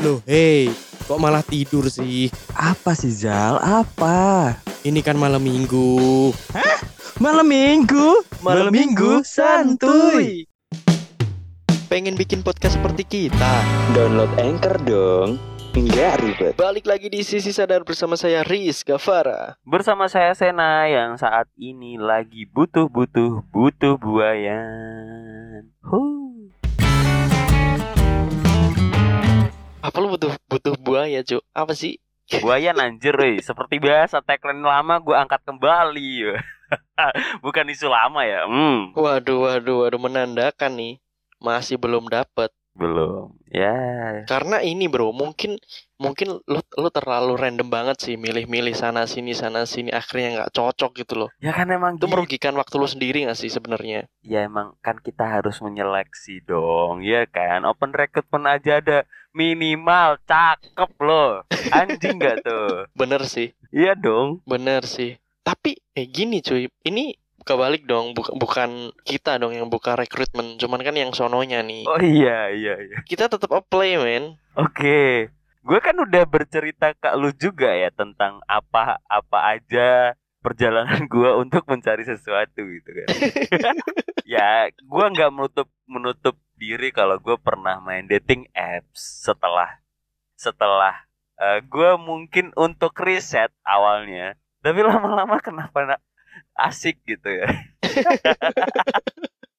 Loh, hei, kok malah tidur sih? Apa sih Zal? Apa? Ini kan malam minggu. Malam minggu? Malam minggu santuy. Pengen bikin podcast seperti kita? Download Anchor dong. Enggak ribet. Balik lagi di Sisi Sadar bersama saya Riz Gavara. Bersama saya Sena yang saat ini lagi butuh-butuh butuh buayan. Huh. Apa lu butuh butuh buaya, Cuk? Apa sih? Buayan anjir weh. Seperti biasa tagline lama gue angkat kembali. Bukan isu lama ya. Hmm. Waduh, waduh, waduh menandakan nih masih belum dapet. Belum. Ya. Karena ini bro, mungkin mungkin lu lu terlalu random banget sih milih-milih sana sini sana sini akhirnya nggak cocok gitu loh. Ya kan emang Itu gitu. merugikan waktu lu sendiri gak sih sebenarnya? Ya emang kan kita harus menyeleksi dong, ya kan? Open recruitment aja ada minimal cakep loh. Anjing gak tuh? Bener sih, Iya dong. bener sih. Tapi eh gini cuy, ini kebalik dong, bukan bukan kita dong yang buka rekrutmen, cuman kan yang sononya nih. Oh iya iya iya. Kita tetap apply men. Oke. Gue kan udah bercerita ke lu juga ya tentang apa apa aja perjalanan gue untuk mencari sesuatu gitu kan. ya, gue nggak menutup menutup diri kalau gue pernah main dating apps setelah setelah gue mungkin untuk riset awalnya, tapi lama-lama kenapa na- asik gitu ya?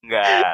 Nggak,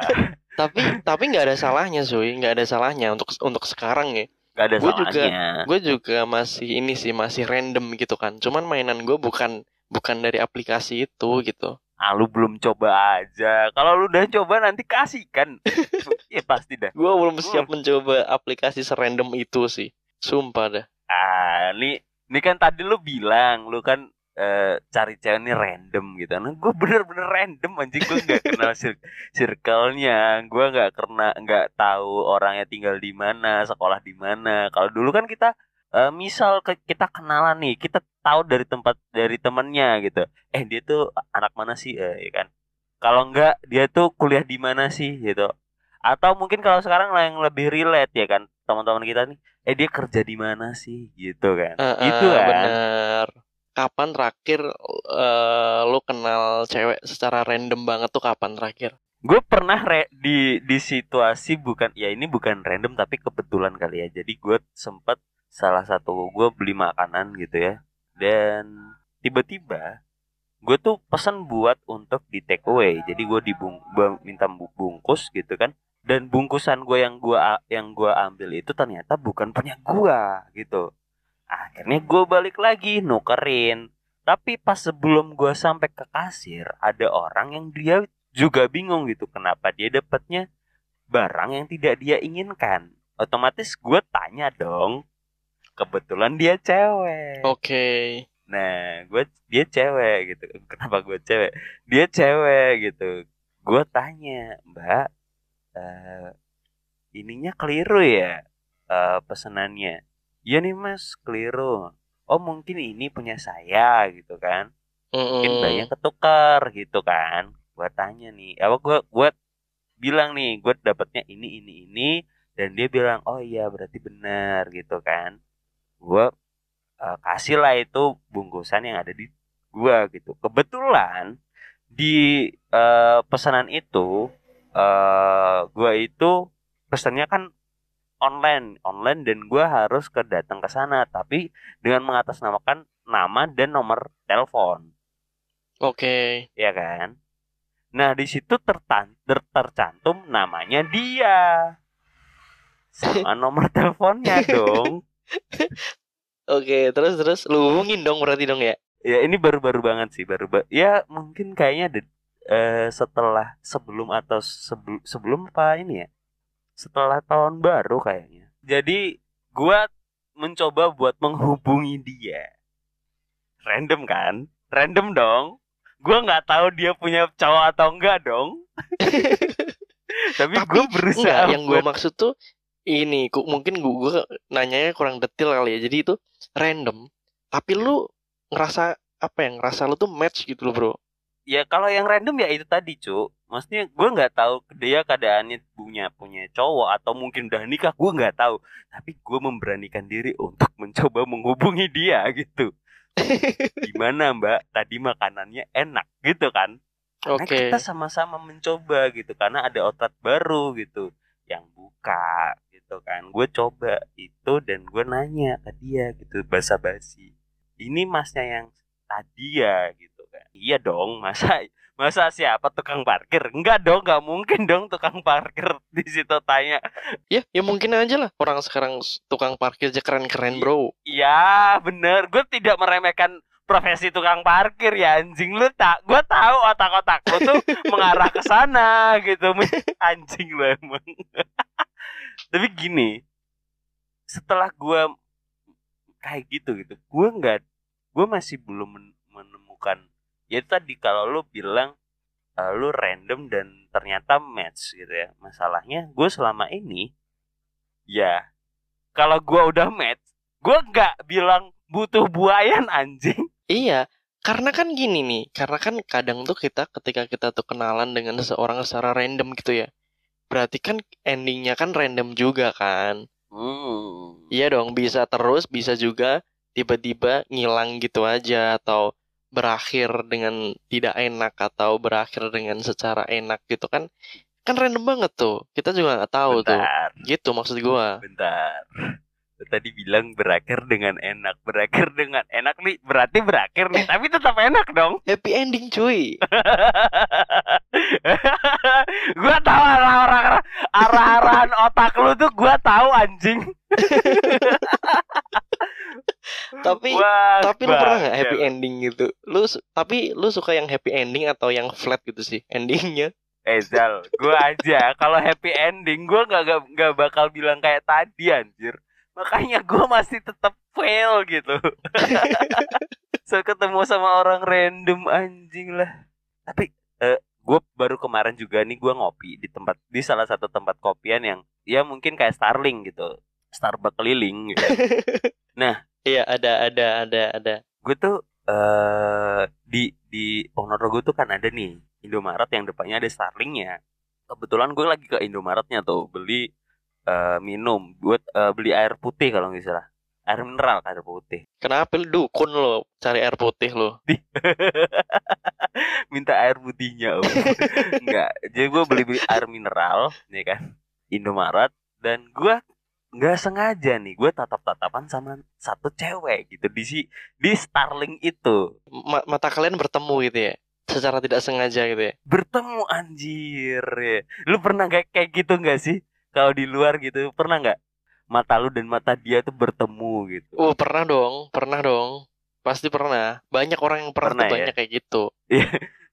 Tapi tapi nggak ada salahnya cuy, nggak ada salahnya untuk untuk sekarang ya. nggak ada Gua juga- salahnya. Gue juga masih ini sih masih random gitu kan. Cuman mainan gue bukan bukan dari aplikasi itu gitu. Ah, lu belum coba aja. Kalau lu udah coba nanti kasih kan. Iya pasti dah. Gue belum siap mencoba aplikasi serandom itu sih. Sumpah dah. Ah, nih, ini kan tadi lu bilang lu kan eh, cari cewek ini random gitu. Nah, gue bener-bener random anjing gue nggak kenal cir- circle-nya, gue nggak kena nggak tahu orangnya tinggal di mana, sekolah di mana. Kalau dulu kan kita eh, misal ke, kita kenalan nih, kita tahu dari tempat dari temennya gitu. Eh dia tuh anak mana sih, eh, ya kan? Kalau enggak dia tuh kuliah di mana sih gitu. Atau mungkin kalau sekarang lah yang lebih relate ya kan teman-teman kita nih, eh dia kerja di mana sih gitu kan? Eh, Gitu eh, kan? Bener. Kapan terakhir eh, lu kenal cewek secara random banget tuh kapan terakhir? Gue pernah re- di di situasi bukan ya ini bukan random tapi kebetulan kali ya. Jadi gue sempet salah satu gue beli makanan gitu ya. Dan tiba-tiba gue tuh pesan buat untuk di take away. Jadi gue dibung minta bu- bungkus gitu kan. Dan bungkusan gue yang gua yang gua ambil itu ternyata bukan punya gua gitu. Akhirnya gue balik lagi nukerin. Tapi pas sebelum gue sampai ke kasir ada orang yang dia juga bingung gitu kenapa dia dapatnya barang yang tidak dia inginkan. Otomatis gue tanya dong. Kebetulan dia cewek. Oke. Nah, gue dia cewek gitu. Kenapa gue cewek? Dia cewek gitu. Gue tanya, Mbak, eh ininya keliru ya eh, pesenannya? Iya nih Mas, keliru. Oh mungkin ini punya saya gitu kan? Mungkin mbaknya ketukar gitu kan? Gue tanya nih, apa gue gue bilang nih, gue dapatnya ini ini ini dan dia bilang oh iya berarti benar gitu kan? Gue eh, kasih lah itu bungkusan yang ada di gua gitu. Kebetulan di eh, pesanan itu eh gua itu pesannya kan online, online dan gua harus ke datang ke sana tapi dengan mengatasnamakan nama dan nomor telepon, Oke. ya kan? Nah, di situ tertan ter- tercantum namanya dia. Sama nomor teleponnya dong. Oke, terus terus lu hubungin dong berarti dong ya. Ya ini baru-baru banget sih, baru ba- ya mungkin kayaknya de- eh, setelah sebelum atau sebelum sebelum apa ini ya? Setelah tahun baru kayaknya. Jadi gua mencoba buat menghubungi dia. Random kan? Random dong. Gua nggak tahu dia punya cowok atau enggak dong. Tapi, Tapi gue berusaha Enggak, yang gue maksud tuh ini ku- mungkin gue gue nanyanya kurang detail kali ya. Jadi itu random. Tapi lu ngerasa apa ya? Ngerasa lu tuh match gitu loh, Bro. ya kalau yang random ya itu tadi cu maksudnya gue nggak tahu dia keadaannya punya punya cowok atau mungkin udah nikah gue nggak tahu tapi gue memberanikan diri untuk mencoba menghubungi dia gitu gimana mbak tadi makanannya enak gitu kan karena Oke. kita sama-sama mencoba gitu karena ada outlet baru gitu yang buka gitu kan. Gue coba itu dan gue nanya ke dia gitu basa-basi. Ini masnya yang tadi ya gitu kan. Iya dong masa masa siapa tukang parkir? Enggak dong nggak mungkin dong tukang parkir. Di situ tanya. Ya, ya mungkin aja lah. Orang sekarang tukang parkir aja keren-keren, Bro. ya bener. Gue tidak meremehkan profesi tukang parkir ya anjing. Lu tak gue tahu otak-otak lu tuh mengarah ke sana gitu. Anjing lu emang tapi gini setelah gue kayak gitu gitu gue nggak gue masih belum men- menemukan ya tadi kalau lu bilang eh, lu random dan ternyata match gitu ya masalahnya gue selama ini ya kalau gue udah match gue nggak bilang butuh buayan anjing Iya, karena kan gini nih, karena kan kadang tuh kita ketika kita tuh kenalan dengan seseorang secara random gitu ya. Berarti kan endingnya kan random juga kan. hmm. Iya dong, bisa terus, bisa juga tiba-tiba ngilang gitu aja atau berakhir dengan tidak enak atau berakhir dengan secara enak gitu kan. Kan random banget tuh. Kita juga nggak tahu tuh. bentar Gitu maksud gua. bentar tadi bilang berakhir dengan enak berakhir dengan enak nih berarti berakhir nih tapi tetap enak dong Happy ending cuy. gua tahu arah-arah arah-arahan otak lu tuh gua tahu anjing Tapi Wah, tapi lu pernah nggak happy ending gitu? Lu tapi lu suka yang happy ending atau yang flat gitu sih endingnya? Eh Zal, gua aja kalau happy ending gua nggak nggak bakal bilang kayak tadi anjir. Makanya gua masih tetap fail gitu. so ketemu sama orang random anjing lah. Tapi eh gue baru kemarin juga nih gua ngopi di tempat di salah satu tempat kopian yang ya mungkin kayak Starling gitu. Starbucks keliling gitu. Iya ada ada ada ada. gue tuh eh di di Ponorogo tuh kan ada nih Indomaret yang depannya ada Starlingnya. Kebetulan gue lagi ke Indomaretnya tuh beli eh, minum buat eh, beli air putih kalau nggak salah. Air mineral air putih. Kenapa lu dukun lo cari air putih lo? Minta air putihnya om. Enggak. Jadi gue beli, beli air mineral ya kan. Indomaret dan gue nggak sengaja nih gue tatap-tatapan sama satu cewek gitu di si di Starling itu Ma- mata kalian bertemu gitu ya? Secara tidak sengaja gitu ya? bertemu anjir ya. Lu pernah kayak kayak gitu nggak sih? Kalau di luar gitu pernah nggak? Mata lu dan mata dia tuh bertemu gitu. Oh pernah dong, pernah dong. Pasti pernah. Banyak orang yang pernah, Pernah tuh ya? banyak kayak gitu.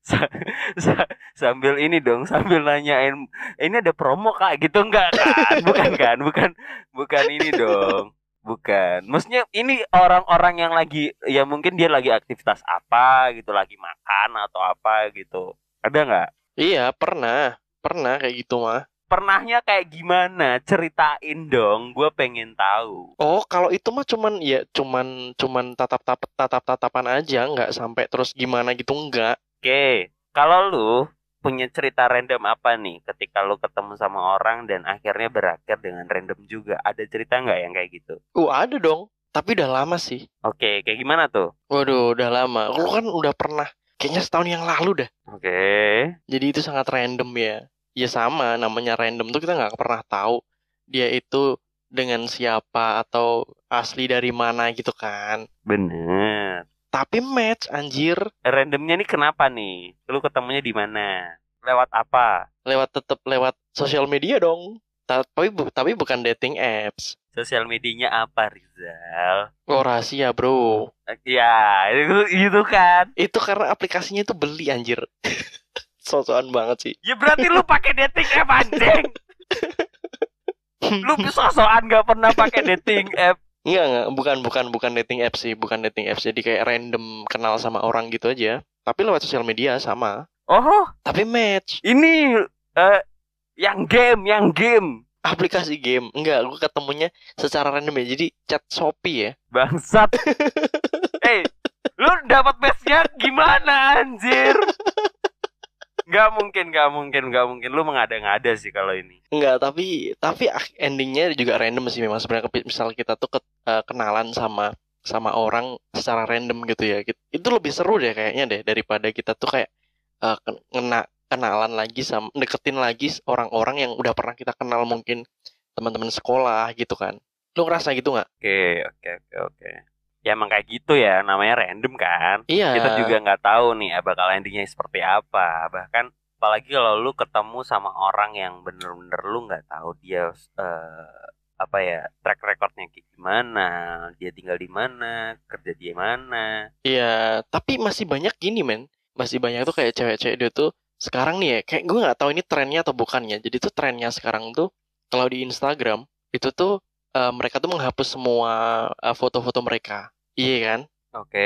Sa- sa- sambil ini dong, sambil nanyain ini ada promo kak gitu enggak kan? Bukan kan? Bukan bukan ini dong. Bukan. Maksudnya ini orang-orang yang lagi ya mungkin dia lagi aktivitas apa gitu, lagi makan atau apa gitu. Ada nggak? Iya pernah, pernah kayak gitu mah. Pernahnya kayak gimana? Ceritain dong, gue pengen tahu. Oh kalau itu mah cuman ya cuman cuman tatap tatap tatap tatapan aja, nggak sampai terus gimana gitu enggak. Oke, kalau lu punya cerita random apa nih ketika lu ketemu sama orang dan akhirnya berakhir dengan random juga? Ada cerita nggak yang kayak gitu? Uh ada dong. Tapi udah lama sih. Oke, kayak gimana tuh? Waduh udah lama. Lu kan udah pernah. Kayaknya setahun yang lalu dah. Oke, Jadi itu sangat random ya. Ya sama, namanya random tuh kita nggak pernah tahu dia itu dengan siapa atau asli dari mana gitu kan. bener. Tapi match anjir Randomnya nih kenapa nih? Lu ketemunya di mana? Lewat apa? lewat tetep lewat sosial media dong. Tapi bu- tapi bukan dating apps. Sosial medianya apa, Rizal? Oh rahasia bro. Ya, itu, itu kan. Itu karena aplikasinya itu beli anjir. Sosokan banget sih. Ya berarti lu pakai dating app anjing. Lu sosokan gak pernah pakai dating app. Enggak enggak, bukan bukan bukan dating apps sih, bukan dating apps. Jadi kayak random kenal sama orang gitu aja. Tapi lewat sosial media sama. Oh, Tapi match ini eh yang game, yang game. aplikasi game. Enggak, gue ketemunya secara random ya. Jadi chat Shopee ya. Bangsat. Eh, lu dapat base-nya gimana anjir? Gak mungkin, gak mungkin, gak mungkin. Lu mengada-ngada sih kalau ini. Enggak, tapi tapi endingnya juga random sih memang sebenarnya misal kita tuh ke- eh, kenalan sama sama orang secara random gitu ya. Itu lebih seru deh kayaknya deh daripada kita tuh kayak eh, ken- kena kenalan lagi sama deketin lagi orang-orang yang udah pernah kita kenal mungkin teman-teman sekolah gitu kan. Lu ngerasa gitu nggak? Oke, oke, oke, oke. Ya emang kayak gitu ya, namanya random kan. Iya. Kita juga nggak tahu nih ya bakal endingnya seperti apa. Bahkan apalagi kalau lu ketemu sama orang yang bener-bener lu nggak tahu dia eh, apa ya track recordnya kayak gimana, dia tinggal di mana, kerja di mana. Iya, tapi masih banyak gini men. Masih banyak tuh kayak cewek-cewek dia tuh sekarang nih ya, kayak gue nggak tahu ini trennya atau bukannya. Jadi tuh trennya sekarang tuh kalau di Instagram itu tuh eh, mereka tuh menghapus semua eh, foto-foto mereka. Iya kan? Oke.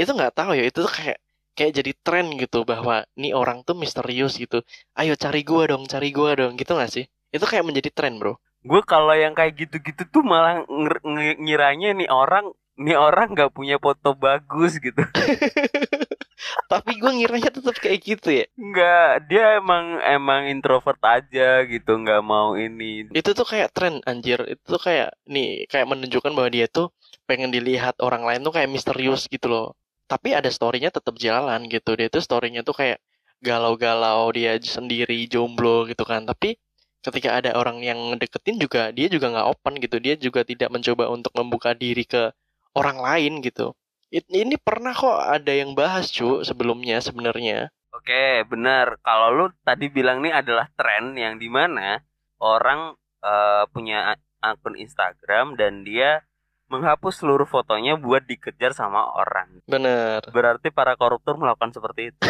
Itu nggak tahu ya, itu tuh kayak kayak jadi tren gitu bahwa nih orang tuh misterius gitu. Ayo cari gua dong, cari gua dong, gitu nggak sih? Itu kayak menjadi tren, Bro. Gue kalau yang kayak gitu-gitu tuh malah nge- ngiranya nih orang nih orang nggak punya foto bagus gitu. Tapi gue ngiranya tetap kayak gitu ya. Nggak, dia emang emang introvert aja gitu, nggak mau ini. itu tuh kayak tren anjir itu tuh kayak nih kayak menunjukkan bahwa dia tuh pengen dilihat orang lain tuh kayak misterius gitu loh. Tapi ada storynya tetap jalan gitu. Dia tuh storynya tuh kayak galau-galau dia sendiri jomblo gitu kan. Tapi ketika ada orang yang deketin juga dia juga nggak open gitu. Dia juga tidak mencoba untuk membuka diri ke orang lain gitu. It- ini pernah kok ada yang bahas cu sebelumnya sebenarnya. Oke, benar. Kalau lu tadi bilang nih adalah tren yang di mana orang eh, punya akun Instagram dan dia menghapus seluruh fotonya buat dikejar sama orang. bener Berarti para koruptor melakukan seperti itu.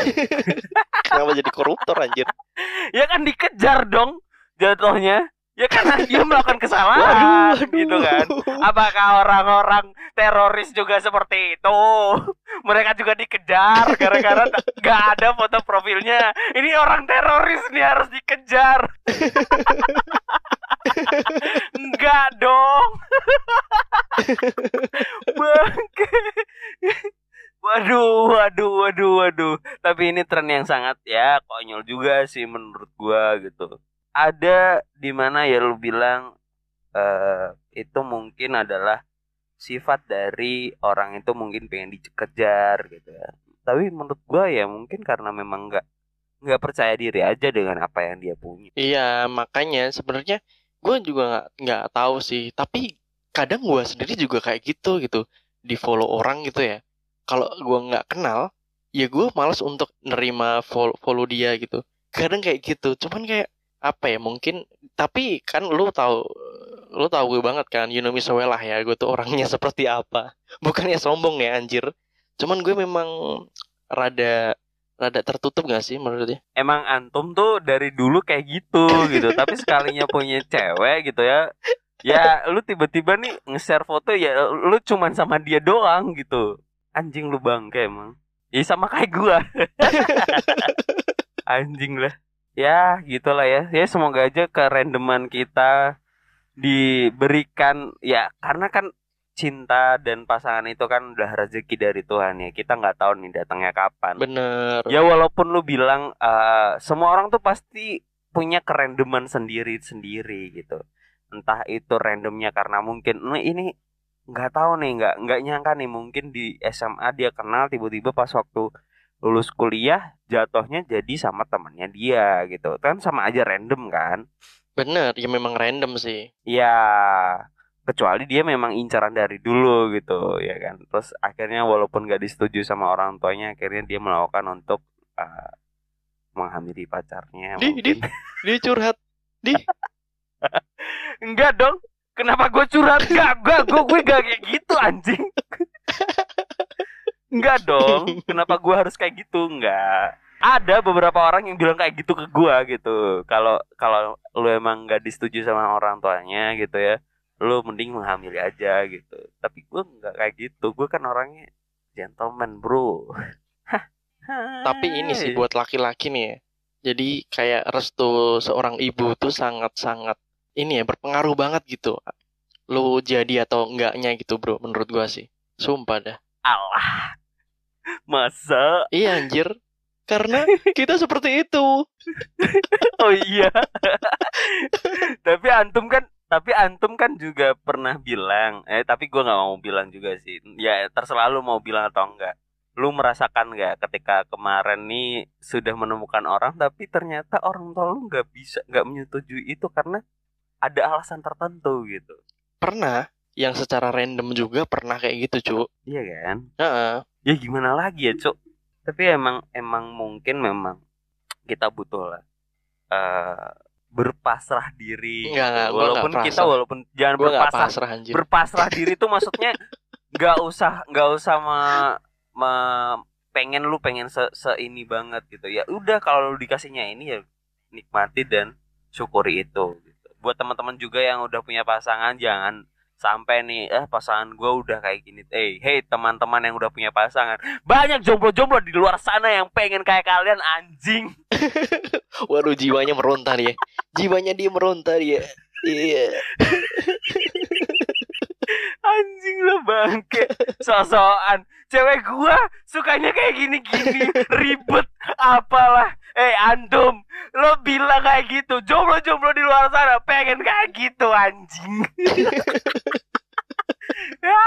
kenapa jadi koruptor anjir ya kan dikejar dong jatuhnya. Ya karena dia melakukan kesalahan waduh, waduh. gitu kan. Apakah orang-orang teroris juga seperti itu? Mereka juga dikejar gara-gara nggak ada foto profilnya. Ini orang teroris nih harus dikejar. Enggak dong. Bangke. Waduh, waduh, waduh, waduh. Tapi ini tren yang sangat ya konyol juga sih menurut gua gitu. Ada di mana ya lu bilang eh itu mungkin adalah sifat dari orang itu mungkin pengen dikejar gitu ya. Tapi menurut gua ya mungkin karena memang nggak nggak percaya diri aja dengan apa yang dia punya. Iya, makanya sebenarnya gue juga nggak nggak tahu sih. Tapi kadang gue sendiri juga kayak gitu gitu. Di follow orang gitu ya. Kalau gue nggak kenal, ya gue malas untuk nerima follow, follow dia gitu. Kadang kayak gitu. Cuman kayak apa ya mungkin. Tapi kan lu tahu, lu tahu gue banget kan. You know me so well lah ya. Gue tuh orangnya seperti apa. Bukannya sombong ya anjir. Cuman gue memang rada rada tertutup gak sih menurutnya? emang antum tuh dari dulu kayak gitu gitu tapi sekalinya punya cewek gitu ya ya lu tiba-tiba nih nge-share foto ya lu cuman sama dia doang gitu anjing lu bangke emang ya sama kayak gua anjing lah ya gitulah ya ya semoga aja kerandoman kita diberikan ya karena kan cinta dan pasangan itu kan udah rezeki dari Tuhan ya kita nggak tahu nih datangnya kapan Bener. Ya walaupun lu bilang eh, semua orang tuh pasti punya kerandoman sendiri-sendiri gitu. Entah itu randomnya karena mungkin "Nih, ini nggak tahu nih, nggak nggak nyangka nih mungkin di SMA dia kenal tiba-tiba pas waktu lulus kuliah jatuhnya jadi sama temannya dia gitu. Kan sama aja random kan? Bener, ya memang random sih. Ya kecuali dia memang incaran dari dulu gitu ya kan. Terus akhirnya walaupun gak disetujui sama orang tuanya akhirnya dia melakukan untuk eh, menghamili pacarnya Di, mungkin. Dia curhat. Di, Enggak dong. Kenapa gue curhat? Enggak, enggak, gue gue gak kayak gitu anjing. Enggak dong. Kenapa gue harus kayak gitu? Enggak. Ada beberapa orang yang bilang kayak gitu ke gue gitu. Kalau kalau lu emang gak disetujui sama orang tuanya gitu ya, lu mending menghamili aja gitu. Tapi gue nggak kayak gitu. Gue kan orangnya gentleman bro. tapi ini sih buat laki-laki nih ya. Jadi kayak restu seorang ibu tuh sangat-sangat ini ya berpengaruh banget gitu. Lu jadi atau enggaknya gitu bro menurut gua sih. Sumpah dah. Allah. Masa Iya anjir. Karena kita seperti itu. Oh iya. tapi antum kan tapi antum kan juga pernah bilang, eh tapi gua nggak mau bilang juga sih. Ya terserah lu mau bilang atau enggak. Lu merasakan nggak ketika kemarin nih sudah menemukan orang tapi ternyata orang tua lu nggak bisa nggak menyetujui itu karena ada alasan tertentu gitu. Pernah yang secara random juga pernah kayak gitu, Cuk. Iya kan? Heeh. Ya gimana lagi ya, Cuk? Tapi emang emang mungkin memang kita butuh lah eh berpasrah diri. Enggak, enggak, gua walaupun enggak kita walaupun jangan Gua berpasrah pasrah anjir. berpasrah diri tuh maksudnya nggak usah nggak usah me, me- pengen lu pengen se, se ini banget gitu ya udah kalau lu dikasihnya ini ya nikmati dan syukuri itu gitu. buat teman-teman juga yang udah punya pasangan jangan sampai nih eh pasangan gue udah kayak gini eh hey teman-teman yang udah punya pasangan banyak jomblo-jomblo di luar sana yang pengen kayak kalian anjing Waduh, jiwanya meronta dia. Jiwanya dia meronta dia. Iya. Anjing lo bangke Sosokan Cewek gua sukanya kayak gini-gini Ribet Apalah eh antum lo bilang kayak gitu. Jomblo-jomblo di luar sana pengen kayak gitu anjing. Ya.